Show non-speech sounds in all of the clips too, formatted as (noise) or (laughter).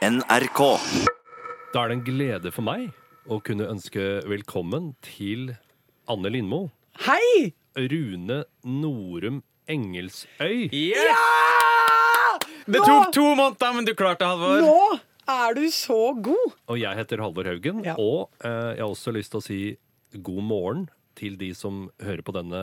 NRK. Da er det en glede for meg å kunne ønske velkommen til Anne Lindmo. Hei! Rune Norum Engelsøy. Det tok to måneder, men du klarte det, Halvor. Nå er du så god! Og jeg heter Halvor Haugen. Ja. Og eh, jeg har også lyst til å si god morgen til de som hører på denne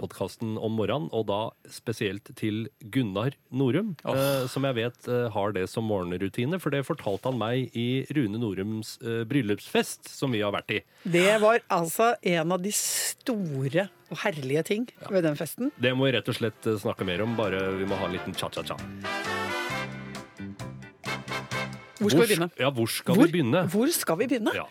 podkasten om morgenen, og da spesielt til Gunnar Norum, eh, som jeg vet eh, har det som morgenrutine, for det fortalte han meg i Rune Norums eh, bryllupsfest, som vi har vært i. Det var altså en av de store og herlige ting ved den festen. Det må vi rett og slett eh, snakke mer om, bare vi må ha en liten cha-cha-cha. Hvor skal vi begynne? Ja, hvor skal Hvor, vi begynne? hvor skal vi begynne? Ja.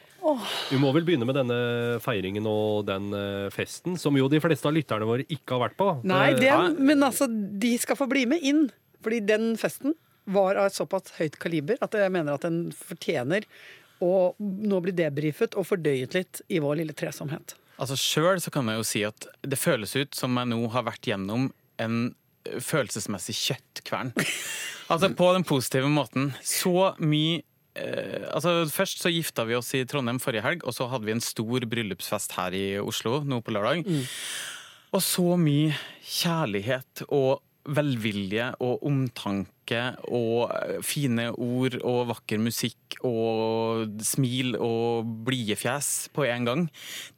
Vi må vel begynne med denne feiringen og den eh, festen, som jo de fleste av lytterne våre ikke har vært på. Nei, den, men altså, de skal få bli med inn. Fordi den festen var av et såpass høyt kaliber at jeg mener at den fortjener å nå bli debrifet og fordøyet litt i vår lille tresomhet. Altså Sjøl kan man jo si at det føles ut som jeg nå har vært gjennom en følelsesmessig kjøttkvern. (laughs) Altså på den positive måten. Så mye eh, altså Først så gifta vi oss i Trondheim forrige helg, og så hadde vi en stor bryllupsfest her i Oslo nå på lørdag. Og så mye kjærlighet og velvilje og omtanke og fine ord og vakker musikk og smil og blide fjes på en gang.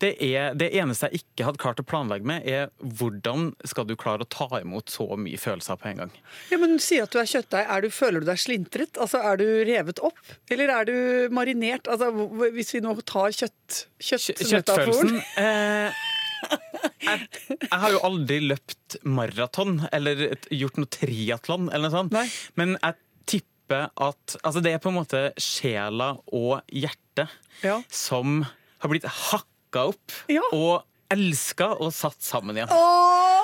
Det, er, det eneste jeg ikke hadde klart å planlegge med, er hvordan skal du klare å ta imot så mye følelser på en gang? Ja, men Si at du er kjøttdeig. Er du, føler du deg slintret? Altså, Er du revet opp? Eller er du marinert? Altså, Hvis vi nå tar kjøtt, kjøttmetaforen Kjøttfølelsen eh, jeg, jeg har jo aldri løpt maraton eller gjort noe triatlon eller noe sånt. Nei. Men jeg tipper at altså det er på en måte sjela og hjertet Ja. som har blitt hakka opp Ja. og elska og satt sammen igjen. Å,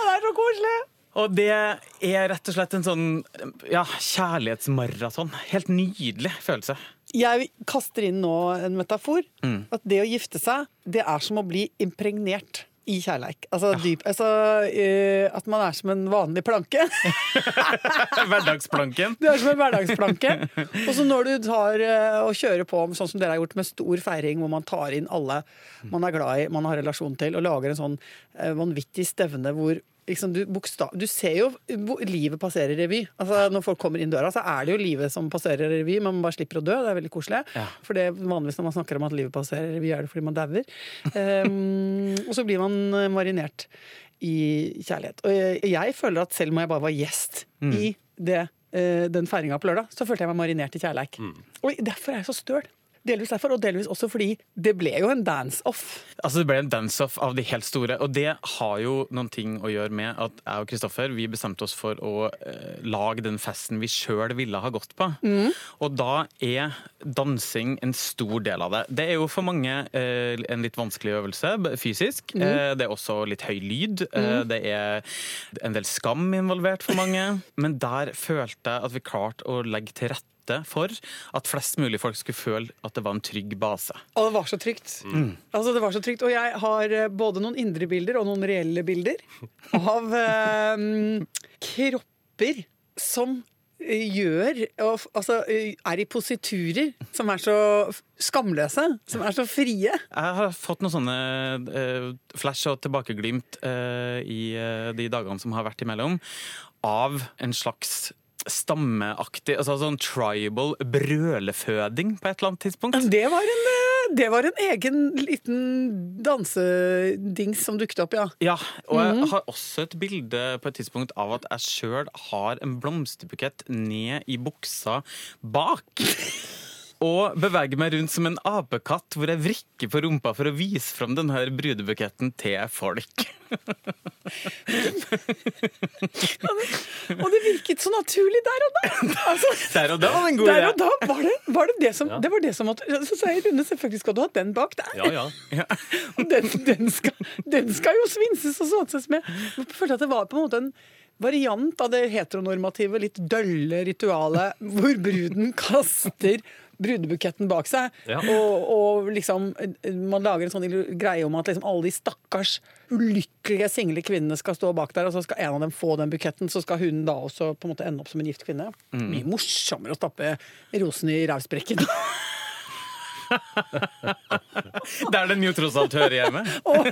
det er så koselig! Og det er rett og slett en sånn ja, kjærlighetsmaraton. Helt nydelig følelse. Jeg kaster inn nå en metafor. At det å gifte seg, det er som å bli impregnert i kjærleik. Altså, dyp, altså uh, at man er som en vanlig planke. (laughs) Hverdagsplanken. Du er som en hverdagsplanke. Og så når du tar uh, og kjører på sånn som dere har gjort med stor feiring, hvor man tar inn alle man er glad i, man har relasjon til, og lager en sånn uh, vanvittig stevne hvor Liksom du, bokstav, du ser jo livet passerer revy. Altså, når folk kommer inn døra, så er det jo livet som passerer revy. Man bare slipper å dø. Det er veldig koselig. Ja. For det vanligvis når man snakker om at livet passerer revy, er det fordi man dauer. Um, og så blir man eh, marinert i kjærlighet. Og jeg, jeg føler at selv om jeg bare var gjest i det, uh, den feiringa på lørdag, så følte jeg meg marinert i kjærleik. Og derfor er jeg så støl. Delvis derfor, og delvis også fordi det ble jo en dance-off. Altså Det ble en dance-off av de helt store, og det har jo noen ting å gjøre med at jeg og Kristoffer vi bestemte oss for å eh, lage den festen vi sjøl ville ha gått på. Og da er dansing en stor del av det. Det er jo for mange eh, en litt vanskelig øvelse fysisk. fysisk. Eh, det er også litt høy lyd. Eh, det er en del skam involvert for mange. Men der følte jeg at vi klarte å legge til rette for at flest mulig folk skulle føle at det var en trygg base. Og det var så trygt. Altså, det var så trygt. Og jeg har eh, både noen indre bilder og noen reelle bilder (laughs) av eh, kropper som eh, gjør og, Altså eh, er i positurer som er så skamløse, som er så frie. Jeg har fått noen sånne eh, flash og tilbakeglimt eh, i de dagene som har vært imellom, av en slags stammeaktig, altså sånn tribal brøleføding på et eller annet tidspunkt. Det var en, eh, det var en egen liten dansedings som dukket opp, ja. Ja, og jeg har også et bilde på et tidspunkt av at jeg sjøl har en blomsterbukett ned i buksa bak. (laughs) Og beveger meg rundt som en apekatt hvor jeg vrikker på rumpa for å vise fram denne brudebuketten til folk. Og det virket så naturlig der og da! Altså, Der og da var det en god der og da var det, var det det som Ja. Det var det som måtte Så sa jeg Rune, selvfølgelig skal du ha den bak der. Ja, ja. Og den, den, skal, den skal jo svinses og sånses med. Jeg følte at det var på en måte en variant av det heteronormative, litt dølle ritualet hvor bruden kaster brudebuketten bak seg. Ja. Og, og liksom man lager en sånn greie om at liksom alle de stakkars ulykkelige single kvinnene skal stå bak der, og så skal en av dem få den buketten, så skal hun da også på en måte ende opp som en gift kvinne. Mye morsommere å stappe rosen i rævsprekken. (laughs) Der den jo tross alt hører hjemme. (laughs) og,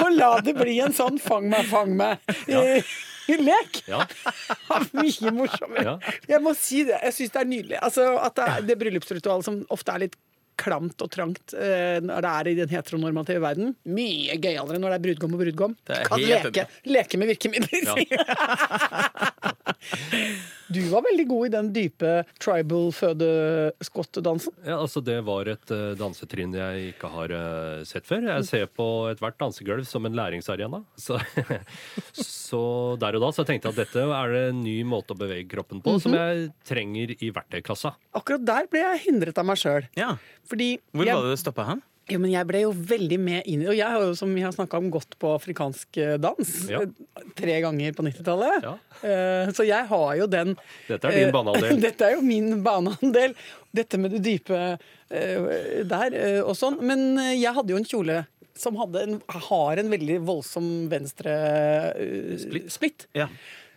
og la det bli en sånn fang meg, fang meg-lek. Ja. (laughs) Mye morsommere. Ja. Jeg må si det. Jeg syns det er nydelig. Altså, at det, det bryllupsritualet som ofte er litt klamt og trangt uh, når det er i den heteronormative verden. Mye gøyere når det er brudgom og brudgom. Kan leke, leke med virkemidler. (laughs) (laughs) du var veldig god i den dype tribal fødeskottdansen. Ja, altså Det var et uh, dansetrinn jeg ikke har uh, sett før. Jeg ser på ethvert dansegulv som en læringsarena. Så, (laughs) så der og da så tenkte jeg at dette er det en ny måte å bevege kroppen på, som jeg trenger i verktøykassa. Akkurat der ble jeg hindret av meg sjøl. Ja. Hvor jeg, var det det stoppa hen? Jo, men jeg ble jo veldig med inn i Og jeg har jo, som vi har snakka om, gått på afrikansk eh, dans Ja. eh, tre ganger på 90-tallet. Ja. Eh, Så jeg har jo den Dette er din baneandel. (laughs) Dette er jo min baneandel. Dette med det dype der og sånn. Men jeg hadde jo en kjole som en, har en veldig voldsom venstre Splitt. splitt. Ja.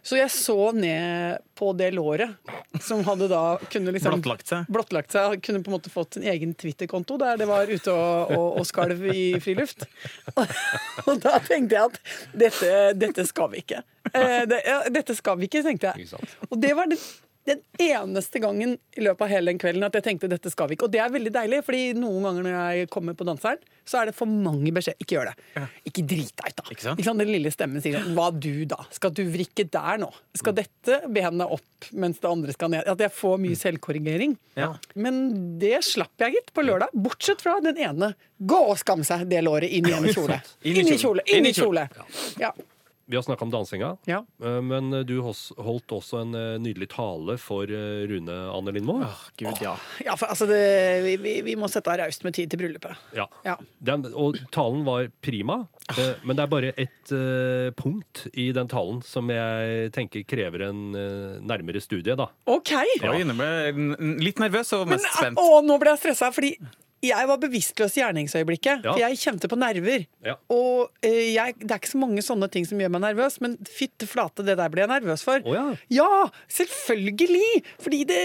Så jeg så ned på det låret, som hadde da kunne liksom Blottlagt seg. blottlagt seg. Kunne på en måte fått en egen Twitter-konto der det var ute og, og, og skalv i friluft. Og da tenkte jeg at dette, dette skal vi ikke. Eh, det, ja, dette skal vi ikke, tenkte jeg. Og det var det, den eneste gangen i løpet av hele den kvelden at jeg tenkte dette skal vi ikke. Og det er veldig deilig, fordi noen ganger når jeg kommer på danseren, så er det for mange beskjeder. Ikke gjør det. Ikke drit deg ut, da. Ikke sant? Ikke sant? Den lille stemmen sier sånn, Hva du, da? Skal du vrikke der nå? Skal dette benet opp mens det andre skal ned? At jeg får mye selvkorrigering. Ja. Men det slapp jeg, gitt, på lørdag. Bortsett fra den ene. Gå og skam seg det låret inn i en kjole. Inn i Inn i kjole. kjole. Inn i kjole. kjole. Ja. Vi har snakka om dansinga, ja. eh, men du hos- holdt også en eh, nydelig tale for eh, Rune Anne Lindmo. Oh, Gud, ja. ja for altså, det, vi, vi, må sette av raust med tid til bryllupet. Ja. Ja. Den, og talen var prima, eh, men det er bare ett uh, punkt i den talen som jeg tenker krever en uh, nærmere studie, da. OK! Ja. jeg er litt nervøs og Men, mest spent. å, nå ble jeg stressa, fordi jeg var bevisstløs i gjerningsøyeblikket. Ja. For jeg kjente på nerver. Ja. Og uh, jeg, det er ikke så mange sånne ting som gjør meg nervøs, men fytte flate, det der ble jeg nervøs for. Oh, ja. Ja, selvfølgelig! Fordi det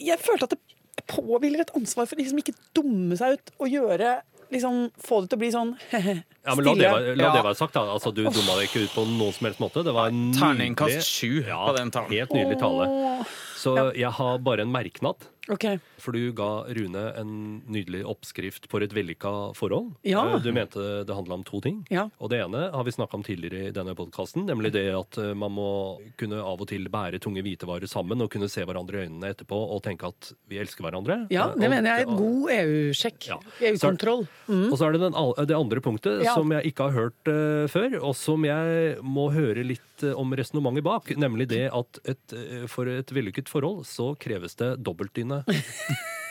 Jeg følte at det påhviler et ansvar for liksom ikke dumme seg ut og gjøre Liksom få det til å bli sånn (laughs) Ja, men La, det være, la det være sagt. da Altså, Du dumma deg ikke ut på noen som helst måte. Det var en Terningkast sju på den talen. Helt nydelig tale. Åh, Så jeg har bare en merknad. Okay. For du ga Rune en nydelig oppskrift for et vellykka forhold. Ja. Eh, Du mente det handla om to ting. Ja. Og det ene har vi snakka om tidligere i denne podkasten, nemlig det at eh, man må kunne av og til bære tunge hvitevarer sammen og kunne se hverandre i øynene etterpå og tenke at vi elsker hverandre. Ja, Eh, det og- mener jeg er et god EU-sjekk. Ja. EU-kontroll. Og så er det den, det andre punktet Ja. som jeg ikke har hørt uh, før, og som jeg må høre litt eh, om resonnementet bak, nemlig det at et, eh, for et vellykket forhold så kreves det dobbeltdyne.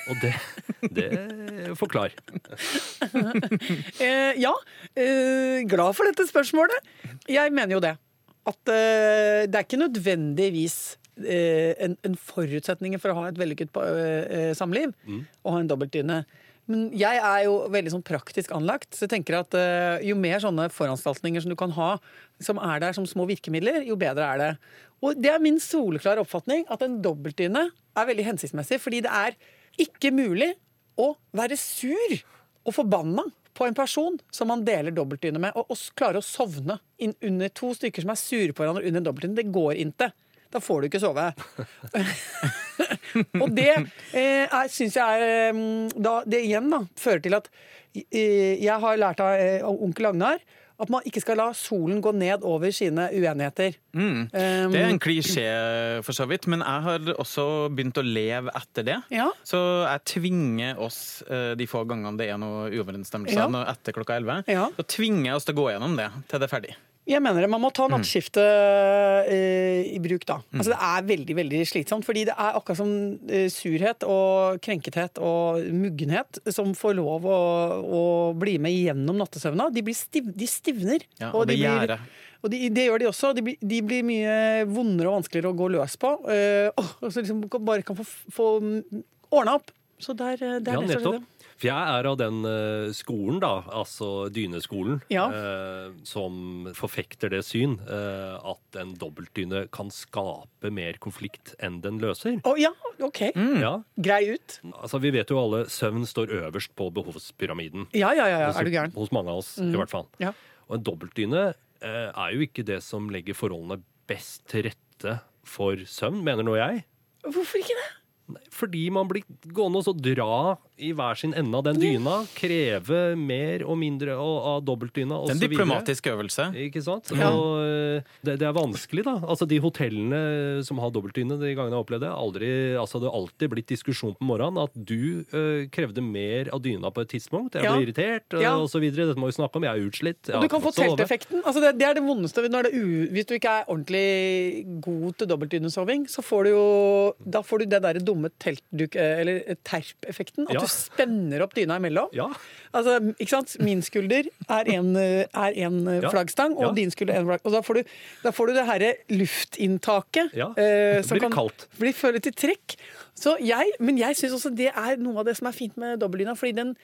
og det, det Forklar. (laughs) Eh, ja, eh, glad for dette spørsmålet. Jeg mener jo det. At eh, det er ikke nødvendigvis eh, en, en forutsetning for å ha et vellykket samliv å ha en dobbeltdyne. Men jeg er jo veldig sånn praktisk anlagt, så jeg tenker at uh, jo mer sånne foranstaltninger som du kan ha, som er der som små virkemidler, jo bedre er det. Og det er min soleklare oppfatning at en dobbeltdyne er veldig hensiktsmessig, fordi det er ikke mulig å være sur og forbanna på en person som man deler dobbeltdyne med, og, og klare å sovne under to stykker som er sure på hverandre under en dobbeltdyne. Det går ikke. Da får du ikke sove. (laughs) (laughs) og det eh, syns jeg er mm, da, Det igjen da, fører til at eh, jeg har lært av eh, onkel Agnar at man ikke skal la solen gå ned over sine uenigheter. Um, Det er en klisjé, for så vidt, men jeg har også begynt å leve etter det. Ja. Så jeg tvinger oss, eh, de få gangene det er noe uoverensstemmelser Ja. etter klokka 11, Ja. så tvinger jeg oss til å gå gjennom det til det er ferdig. Jeg mener det. Man må ta Mm. nattskiftet eh, i bruk, da. Altså, det er veldig veldig slitsomt. Fordi det er akkurat som eh, surhet og krenkethet og muggenhet som får lov å, å bli med gjennom nattesøvna. De, blir stiv, de stivner. Ja, og og det gjerdet. Og de, det gjør de også. De, de blir mye vondere og vanskeligere å gå løs på. Uh, og så liksom bare kan få, få ordna opp. Så der, der er Ja, nettopp. For jeg er av den eh, skolen, da, altså dyneskolen, Ja. eh, som forfekter det syn eh, at en dobbeltdyne kan skape mer konflikt enn den løser. Å ja, OK. Ja, Grei ut. altså Vi vet jo alle søvn står øverst på behovspyramiden. Ja, ja, ja, ja. Hos, er du gæren? hos mange av oss, i hvert fall. Ja. Og en dobbeltdyne eh, er jo ikke det som legger forholdene best til rette for søvn, mener nå jeg. Hvorfor ikke det? Nei, Fordi man blir gående og så dra i hver sin ende av den dyna. Kreve mer og mindre og- av dobbeltdyna osv. en diplomatisk øvelse. Ikke sant? Ja. Og eh, det, det er vanskelig, da. Altså De hotellene som har dobbeltdyne, de gangene jeg har opplevd det, aldri, altså, det har alltid blitt diskusjon på morgenen at du eh, krevde mer av dyna på et tidspunkt. Jeg Ja. ble irritert Ja. og så videre. Dette må vi snakke om. Jeg er utslitt. jeg Og du kan få telteffekten. Altså det, det er det vondeste når det er u, Hvis du ikke er ordentlig god til dobbeltdynesoving, så får du jo Da får du det derre dumme teltduk... Eller terp-effekten. At Ja. du spenner opp dyna imellom. Ja. Altså, ikke sant? Min skulder er en, er en Ja. flaggstang, og din skulder er en flaggstang. Og da får du, da får du det herre luftinntaket. Ja. eh, som blir litt kaldt. bli følt i trekk. Så jeg, men jeg syns også det er noe av det som er fint med dobbeltdyna, fordi den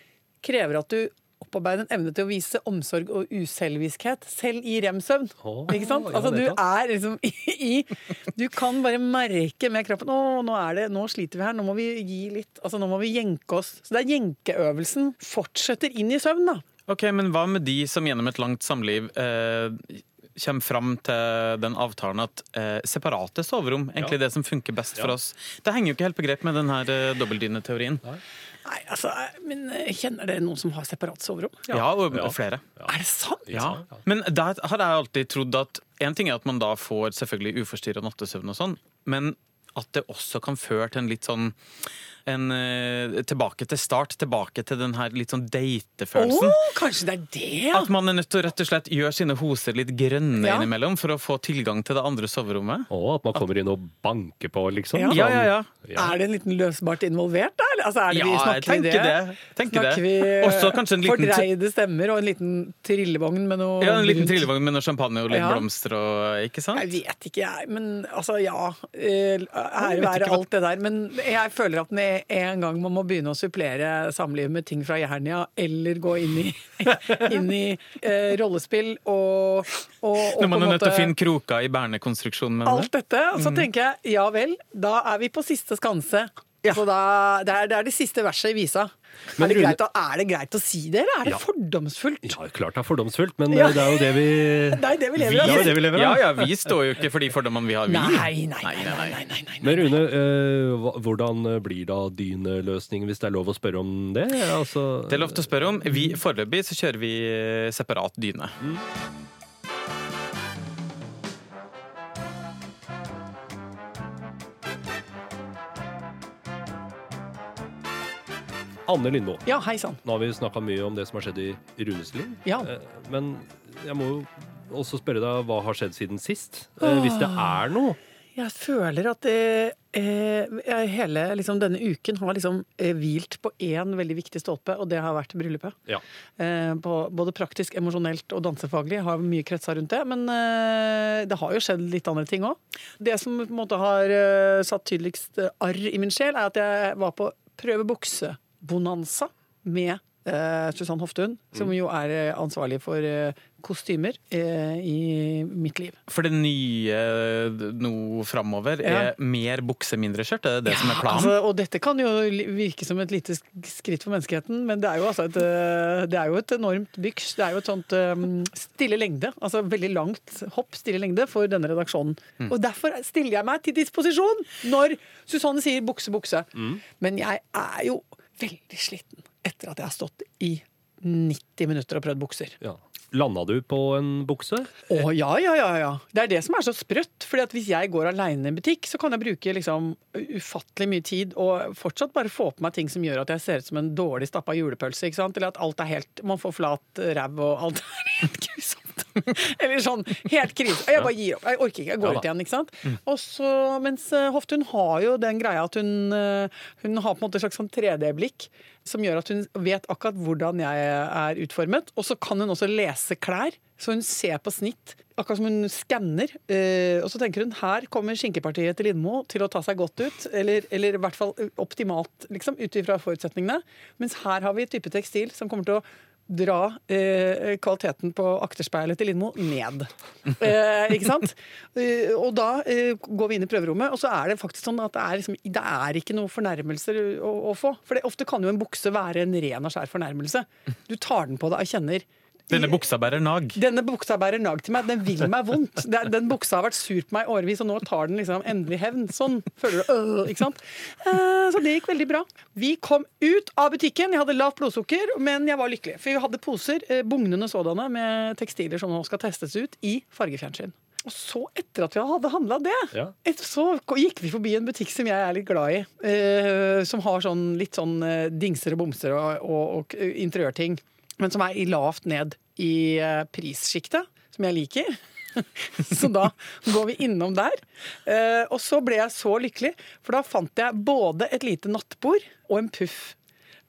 krever at du opparbeider en evne til å vise omsorg og uselviskhet, selv i rem-søvn. Åh, ikke sant? ja, Altså, du er liksom i Du kan bare merke med kroppen Å, nå er det Nå sliter vi her. Nå må vi gi litt. Altså, nå må vi jenke oss. Så det er jenkeøvelsen fortsetter inn i søvn, da. Ok, Men hva med de som gjennom et langt samliv eh, kommer fram til den avtalen at eh, separate soverom egentlig Ja. det som funker best for oss? Det henger jo ikke helt på grep med den her eh, dobbeltdyneteorien. Nei, altså, men eh, Kjenner dere noen som har separat soverom? Ja, og og flere. Er det sant? Ja. Men der har jeg alltid trodd at En ting er at man da får selvfølgelig uforstyrra nattesøvn og sånn, men at det også kan føre til en litt sånn en, eh, tilbake til start, tilbake til den her litt sånn datefølelsen. Oh, kanskje det er det, ja! At man er nødt til å rett og slett gjøre sine hoser litt grønne Ja. innimellom for å få tilgang til det andre soverommet. Og at man kommer inn og banker på, liksom. Ja. Ja, ja, ja. Ja. Er det en liten løsbart involvert, da? Altså, er det, vi, Ja, snakker jeg tenker det. det? Tenker snakker det. vi Også kanskje en liten fordreide stemmer og en liten trillevogn med noe Ja, En liten trillevogn med noe champagne og litt Ja. blomster og Ikke sant? Jeg vet ikke, jeg. Men altså, ja. eh, Ære være alt det der. Men jeg føler at med en gang man må begynne å supplere samlivet med ting fra Jernia, eller gå inn i, (laughs) inn i eh, rollespill og, og, og Når man er nødt til å finne kroker i Bernekonstruksjonen. med alt dette. Og så Mm. tenker jeg ja vel, da er vi på siste skanse. Så da, det, er, det er det siste verset i visa. Men er, det greit, å- er det greit å si det, eller er det Ja. fordomsfullt? Ja, klart det er fordomsfullt, men Ja. eh, det er jo det vi (laughs) Det det vi lever er av. det vi lever Ja, av. ja, vi står jo ikke for de fordommene vi har, vi. Nei, nei, nei, nei, nei, nei, nei. Men Rune, øh, hvordan blir da dyneløsningen, hvis det er lov å spørre om det? Altså, Det er lov til å spørre om. Vi, foreløpig så kjører vi eh, separat dyne. Anne Lindmo. Ja, hei sann. Nå har vi snakka mye om det som har skjedd i Runes liv. Ja. Eh, Men jeg må jo også spørre deg hva har skjedd siden sist? Åh. Hvis det er noe. Jeg føler at eh, eh, hele liksom, denne uken har liksom eh, hvilt på én veldig viktig stolpe, og det har vært bryllupet. Ja. Eh, på, både praktisk, emosjonelt og dansefaglig. Har mye kretsa rundt det. Men eh, det har jo skjedd litt andre ting òg. Det som på en måte har eh, satt tydeligst eh, arr i min sjel, er at jeg var på prøve buksebonanza med eh, Susann Hoftun, som jo er eh, ansvarlig for eh, kostymer eh, i mitt liv. For det nye eh, nå framover Ja. er mer bukse, mindre skjørt? Er det det som er planen? Altså, og dette kan jo virke som et lite skritt for menneskeheten, men det er jo, altså et, øh, det er jo et enormt byks. Det er jo et sånt um, stille lengde, altså veldig langt hopp stille lengde for denne redaksjonen. Mm. Og derfor stiller jeg meg til disposisjon når Susanne sier bukse, bukse. Mm. Men jeg er jo veldig sliten etter at jeg har stått i 90 minutter og prøvd bukser. Ja. Landa du på en bukse? Å ja, ja, ja, ja. Det er det som er så sprøtt. Fordi at hvis jeg går aleine i en butikk, så kan jeg bruke liksom ufattelig mye tid og fortsatt bare få på meg ting som gjør at jeg ser ut som en dårlig stappa julepølse. ikke sant? Eller at alt er helt Man får flat ræv og alt er helt (laughs) grusomt. (laughs) Eller sånn helt krise. Og jeg bare gir opp. Jeg orker ikke. Jeg går ut igjen. ikke sant? Og så, mens Hoftun hun har jo den greia at hun, eh, hun har på en måte et slags sånn 3D-blikk som gjør at hun vet akkurat hvordan jeg er utformet. Og så kan hun også lese klær, så hun ser på snitt. Akkurat som hun skanner. eh, og så tenker hun her kommer skinkepartiet til Lindmo til å ta seg godt ut. Eller, eller i hvert fall optimalt, liksom, ut ifra forutsetningene. Mens her har vi type tekstil som kommer til å dra eh, kvaliteten på akterspeilet til Lindmo ned. (laughs) Eh, ikke sant? Eh, og da eh, går vi inn i prøverommet, og så er det faktisk sånn at det er, liksom, det er ikke noen fornærmelser å, å få. For det, ofte kan jo en bukse være en ren og skjær fornærmelse. Du tar den på deg og kjenner Denne buksa bærer nag. denne buksa bærer nag til meg. Den vil meg vondt. Den buksa har vært sur på meg i årevis, og nå tar den liksom endelig hevn. Sånn føler du. Øh, ikke sant? Eh, Så det gikk veldig bra. Vi kom ut av butikken. Jeg hadde lavt blodsukker, men jeg var lykkelig. For vi hadde poser, eh, bugnende sådanne, med tekstiler som nå skal testes ut i fargefjernsyn. Og så, etter at vi hadde handla det, Ja. så gikk vi forbi en butikk som jeg er litt glad i. eh, som har sånn, litt sånn dingser og bomser og, og, og interiørting. Men som er i lavt ned i uh, prissjiktet, som jeg liker. (laughs) så da går vi innom der. Eh, og så ble jeg så lykkelig, for da fant jeg både et lite nattbord og en puff.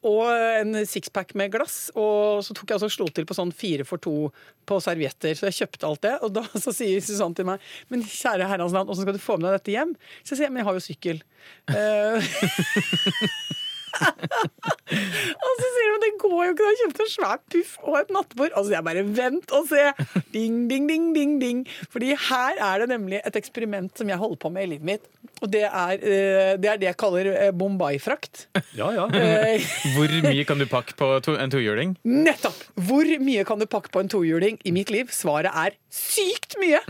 Og en sixpack med glass. Og så tok jeg altså slo til på sånn fire for to på servietter. Så jeg kjøpte alt det. Og da så sier Susanne til meg Men kjære herrens land, åssen skal du få med deg dette hjem? Så jeg sier men jeg har jo sykkel. (laughs) Og så sier hun det går jo ikke, du har kjøpt en svær puff og et nattbord. Og så sier jeg bare vent og se. Ding, ding, ding, ding, ding. Fordi her er det nemlig et eksperiment som jeg holder på med i livet mitt. Og det er eh, det, er det jeg kaller eh, Bombay-frakt. Ja, ja. Eh, (laughs) Hvor mye kan du pakke på to, en tohjuling? Nettopp! Hvor mye kan du pakke på en tohjuling i mitt liv? Svaret er sykt mye!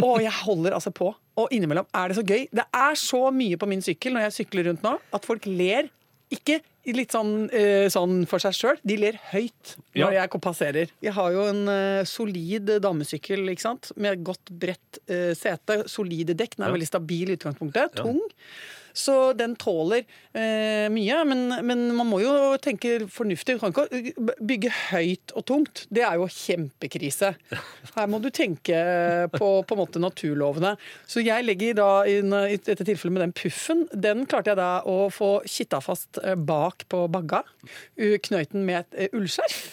Og jeg holder altså på. Og innimellom er det så gøy. Det er så mye på min sykkel når jeg sykler rundt nå, at folk ler. Ikke litt sånn, eh, sånn for seg sjøl, de ler høyt når Ja. jeg passerer. Jeg har jo en eh, solid damesykkel ikke sant? med godt bredt eh, sete. Solide dekk. Den er Ja. veldig stabil i utgangspunktet. Ja. Tung. Så den tåler eh, mye, men, men man må jo tenke fornuftig. Du kan ikke eh, bygge høyt og tungt. Det er jo kjempekrise. Her må du tenke på, på en måte naturlovene. Så jeg legger da inn, i dette tilfellet med den puffen, den klarte jeg da å få kitta fast eh, bak på bagga. Knøyten med et eh, ullskjerf.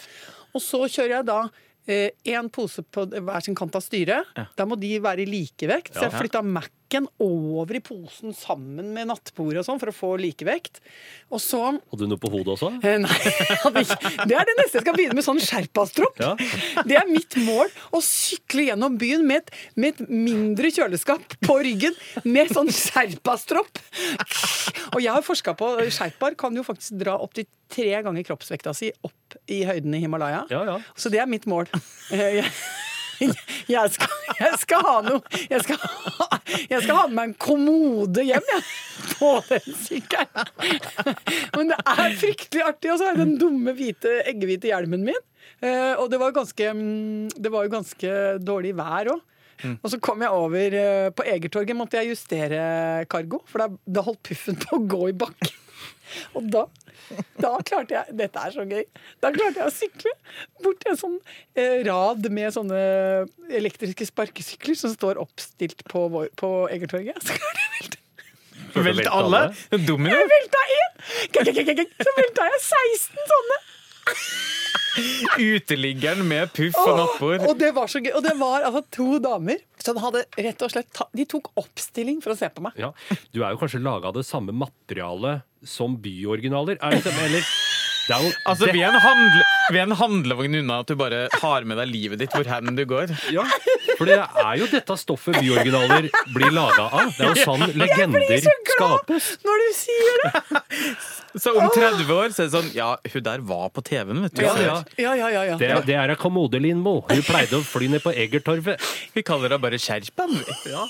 Og så kjører jeg da én pose på hver sin kant av styret. Da må de være i likevekt. Så jeg flytta flytta Mac-en over i posen sammen med nattbordet og sånn for å få likevekt. Og så Hadde du noe på hodet også? Eh, Nei, (laughs) det er det neste jeg skal begynne med. Sånn sherpastropp. Ja. Det er mitt mål. Å sykle gjennom byen med et, med et mindre kjøleskap på ryggen med sånn sherpastropp. Og jeg har forska på sherpaer kan jo faktisk dra opptil tre ganger kroppsvekta si opp i høyden i Himalaya. Ja, ja. Så det er mitt mål. Jeg, skal, jeg skal ha noe Jeg skal jeg skal ha med meg en kommode hjem, jeg. På den sykkelen. Men det er fryktelig artig. Og så har jeg den dumme hvite, eggehvite hjelmen min. Eh, og det var, ganske, mm, det var jo ganske dårlig vær òg. Og så kom jeg over eh, på Egertorget, måtte jeg justere cargo. For da, da holdt puffen på å gå i bakken. Og da, da klarte jeg Dette er så gøy. Da klarte jeg å sykle bort til en sånn eh, rad med sånne elektriske sparkesykler som står oppstilt på, vår, på Egertorget. Så klarte jeg å velte. Velte alle? Domino? Jeg velta én! Så velta jeg 16 sånne. Uteliggeren med puff og nattbord. Og det var så gøy. Og det var altså to damer som hadde rett og slett ta, De tok oppstilling for å se på meg. Ja. Du er jo kanskje laga av det samme materialet som byoriginaler? Er det, ikke- eller, det er jo Altså, det, vi er, en handle, vi er en handlevogn unna at du bare har med deg livet ditt hvor hen du går. ja, For det er jo dette stoffet byoriginaler blir laga av. Det er jo sånn legender så glad skapes. når du sier det! (laughs) Så om 30 år så er det sånn Ja, hun der var på TV-en, vet du. Ja, ja. Ja, ja, ja. ja. Det, er- det er ei kommode, Lindmo. Hun pleide å fly ned på Egertorvet. Vi kaller henne bare Skjerpan. Ja.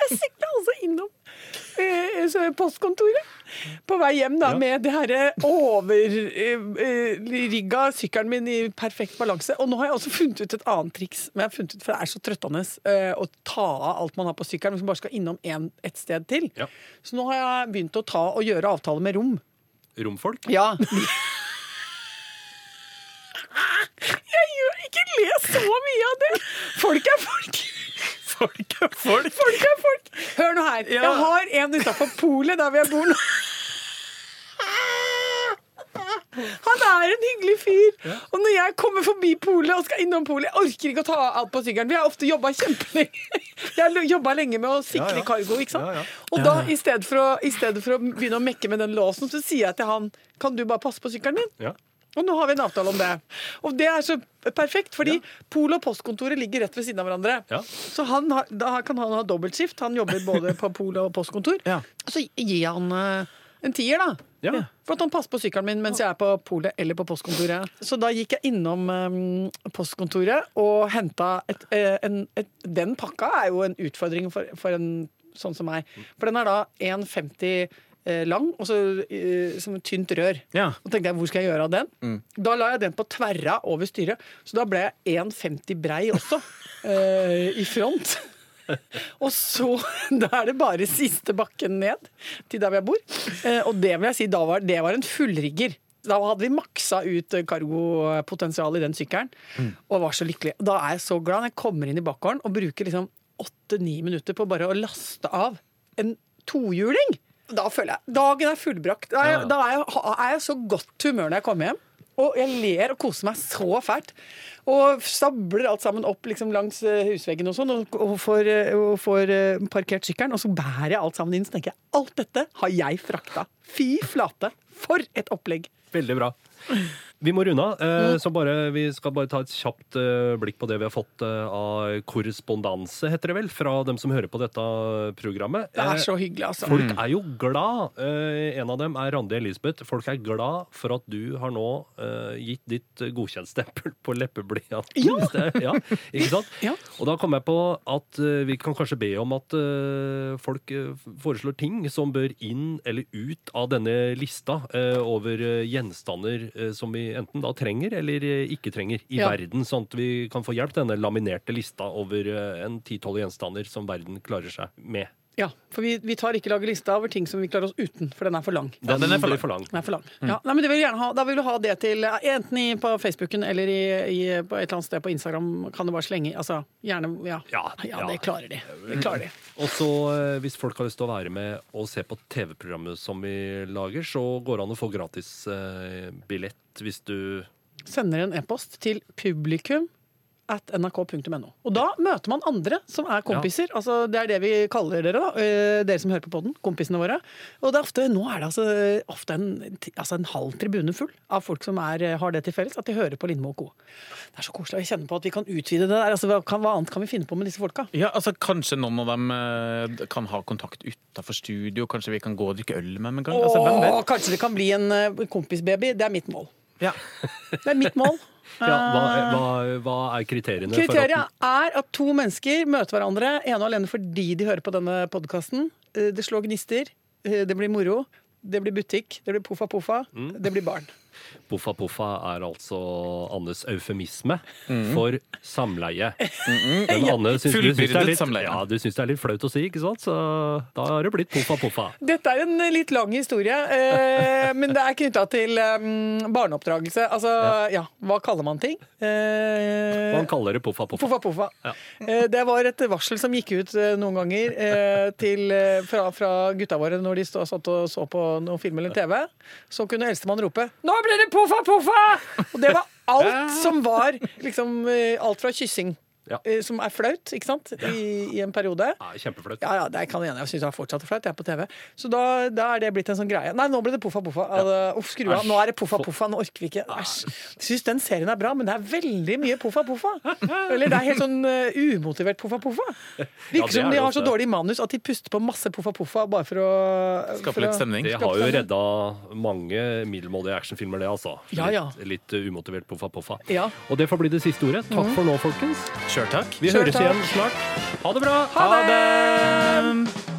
Jeg sikta altså innom eh, postkontoret på vei hjem da, Ja. med det herre overrigga sykkelen min i perfekt balanse. Og nå har jeg også funnet ut et annet triks. Men jeg har funnet ut, For det er så trøttende eh, å ta av alt man har på sykkelen hvis man bare skal innom en, et sted til. Ja. Så nå har jeg begynt å ta og gjøre avtale med rom romfolk? Ja. (laughs) Jeg gjør ikke le så mye av det! Folk er folk. Folk er folk. Folk er folk. Hør nå her. Ja. Jeg har en utafor polet der hvor jeg bor nå. Han er en hyggelig fyr. Og når jeg kommer forbi polet og skal innom polet Jeg orker ikke å ta alt på sykkelen. Vi har ofte jobba kjempelenge. (laughs) Jeg har jobba lenge med å sikre Ja, ja. cargo. ikke sant? Ja, ja. Og da, i stedet, for å, i stedet for å begynne å mekke med den låsen, så sier jeg til han Kan du bare passe på sykkelen min? Ja. Og nå har vi en avtale om det. Og det er så perfekt, fordi pol- og postkontoret ligger rett ved siden av hverandre. Ja. Så han har, da kan han ha dobbeltskift. Han jobber både på polet og postkontor. Ja. Så gir han eh, en tier, da. Ja. For at han passer på sykkelen min mens jeg er på polet eller på postkontoret. Så da gikk jeg innom um, postkontoret og henta et, eh, en, et Den pakka er jo en utfordring for, for en sånn som meg. For den er da 1,50 eh, lang og så uh, som et tynt rør. Ja. Og tenkte jeg, hvor skal jeg gjøre av den? Da la jeg den på tverra over styret, så da ble jeg 1,50 brei også. uh, (laughs) I front. (laughs) Og så Da er det bare siste bakken ned til der hvor jeg bor. Eh, og det vil jeg si, da var, det var en fullrigger. Da hadde vi maksa ut kargopotensialet cargopotensialet i den sykkelen, og var så lykkelig. Da er jeg så glad når jeg kommer inn i bakgården og bruker liksom åtte-ni minutter på bare å laste av en tohjuling. Da føler jeg Dagen er fullbrakt. Da er, jeg- da er, jeg, er jeg så godt humør når jeg kommer hjem. Og jeg ler og koser meg så fælt. Og stabler alt sammen opp liksom langs eh, husveggen og sånn, og, og eh, og får eh, parkert sykkelen. Og så bærer jeg alt sammen inn. Så tenker jeg alt dette har jeg frakta. Fy flate! For et opplegg. Veldig bra. (laughs) Vi må runde av, eh, så bare, vi skal bare ta et kjapt eh, blikk på det vi har fått eh, av korrespondanse, heter det vel, fra dem som hører på dette programmet. Det er så hyggelig, altså. Folk er jo glad. En av dem er Randi Elisabeth. Folk er glad for at du har nå gitt ditt godkjentstempel på leppeblyanten. (laughs) Ja. Ja! Ikke sant? (laughs) Ja. Og da kom jeg på at vi kan kanskje be om at folk foreslår ting som bør inn eller ut av denne lista over gjenstander som vi enten da trenger eller eh, ikke trenger i Ja. verden, sånn at vi kan få hjelp til denne laminerte lista over eh, en ti-tolv gjenstander som verden klarer seg med. Ja, for vi, vi tar ikke lage lista over ting som vi klarer oss uten, for den er for lang. Ja, den er for for lang. Den er for lang. Ja, nei, men det vil gjerne ha. Da vil du ha det til enten i, på Facebooken eller i, i, på et eller annet sted på Instagram. Kan du bare slenge Altså gjerne Ja, Ja, ja ja. det klarer de. Det klarer de. Og så eh, hvis folk har lyst til å være med og se på TV-programmet som vi lager, så går det an å få gratis eh, billett hvis du Sender en e-post til publikum at nrk.no. Og da møter man andre som er kompiser. Altså, det er det vi kaller dere, da. eh, Dere som hører på podden. Kompisene våre. Og det er ofte, nå er det altså, ofte en, altså en halv tribune full av folk som er, har det til felles, at de hører på Lindmo og co. Det er så koselig. Jeg kjenner på at vi kan utvide det der. Altså, hva, kan, hva annet kan vi finne på med disse folka? Ja, altså Kanskje noen av dem eh, kan ha kontakt utafor studio. Kanskje vi kan gå og drikke øl med dem. Altså, Åh, vet? kanskje det kan bli en eh, kompisbaby. Det er mitt mål. Ja. Det er mitt mål. (laughs) ja, hva, hva, hva er kriteriene? Kriteriet er at to mennesker møter hverandre ene og alene fordi de hører på denne podkasten. Det slår gnister, eh, det blir moro, det blir butikk, det blir poffa poffa, Mm. det blir barn. Poffa Poffa er altså Annes eufemisme Mm. for samleie. Men Anne syns, du, syns det er litt, samleie. ja, du syns det er litt flaut å si, ikke sant? Så da har det blitt Poffa Poffa. Dette er en litt lang historie, eh, men det er knytta til um, barneoppdragelse. Altså, ja. hva kaller man ting? Eh, Man kaller det Poffa Poffa. Poffa poffa. Ja. Eh, Det var et varsel som gikk ut eh, noen ganger eh, til, eh, fra, fra gutta våre når de stod, satt og så på noen film eller TV. Så kunne eldstemann rope 'Nå blir det poffa poffa!' Og det var alt som var liksom eh, Alt fra kyssing, Ja. eh, som er flaut, ikke sant, i, i en periode. Ja, Kjempeflaut. Ja, ja, det kan jeg enig i. Jeg syns det er fortsatt flaut. Jeg er på TV. Så da, da er det blitt en sånn greie. Nei, nå ble det poffa poffa. Altså, Uff, skru av. Nå er det poffa poffa. Nå orker vi ikke. Æsj. Jeg syns den serien er bra, men det er veldig mye poffa poffa. Eller det er helt sånn uh, umotivert poffa poffa. (laughs) Virker som de har så dårlig manus at de puster på masse poffa poffa bare for å Skape for litt stemning. Det har jo redda mange middelmådige actionfilmer, det, altså. Ja, ja. Litt, litt umotivert Poffa Poffa. Ja. Og det får bli det siste ordet. Takk for nå, folkens. Kjør takk. Vi Kjør høres takk. igjen snart. Ha det bra! Ha det!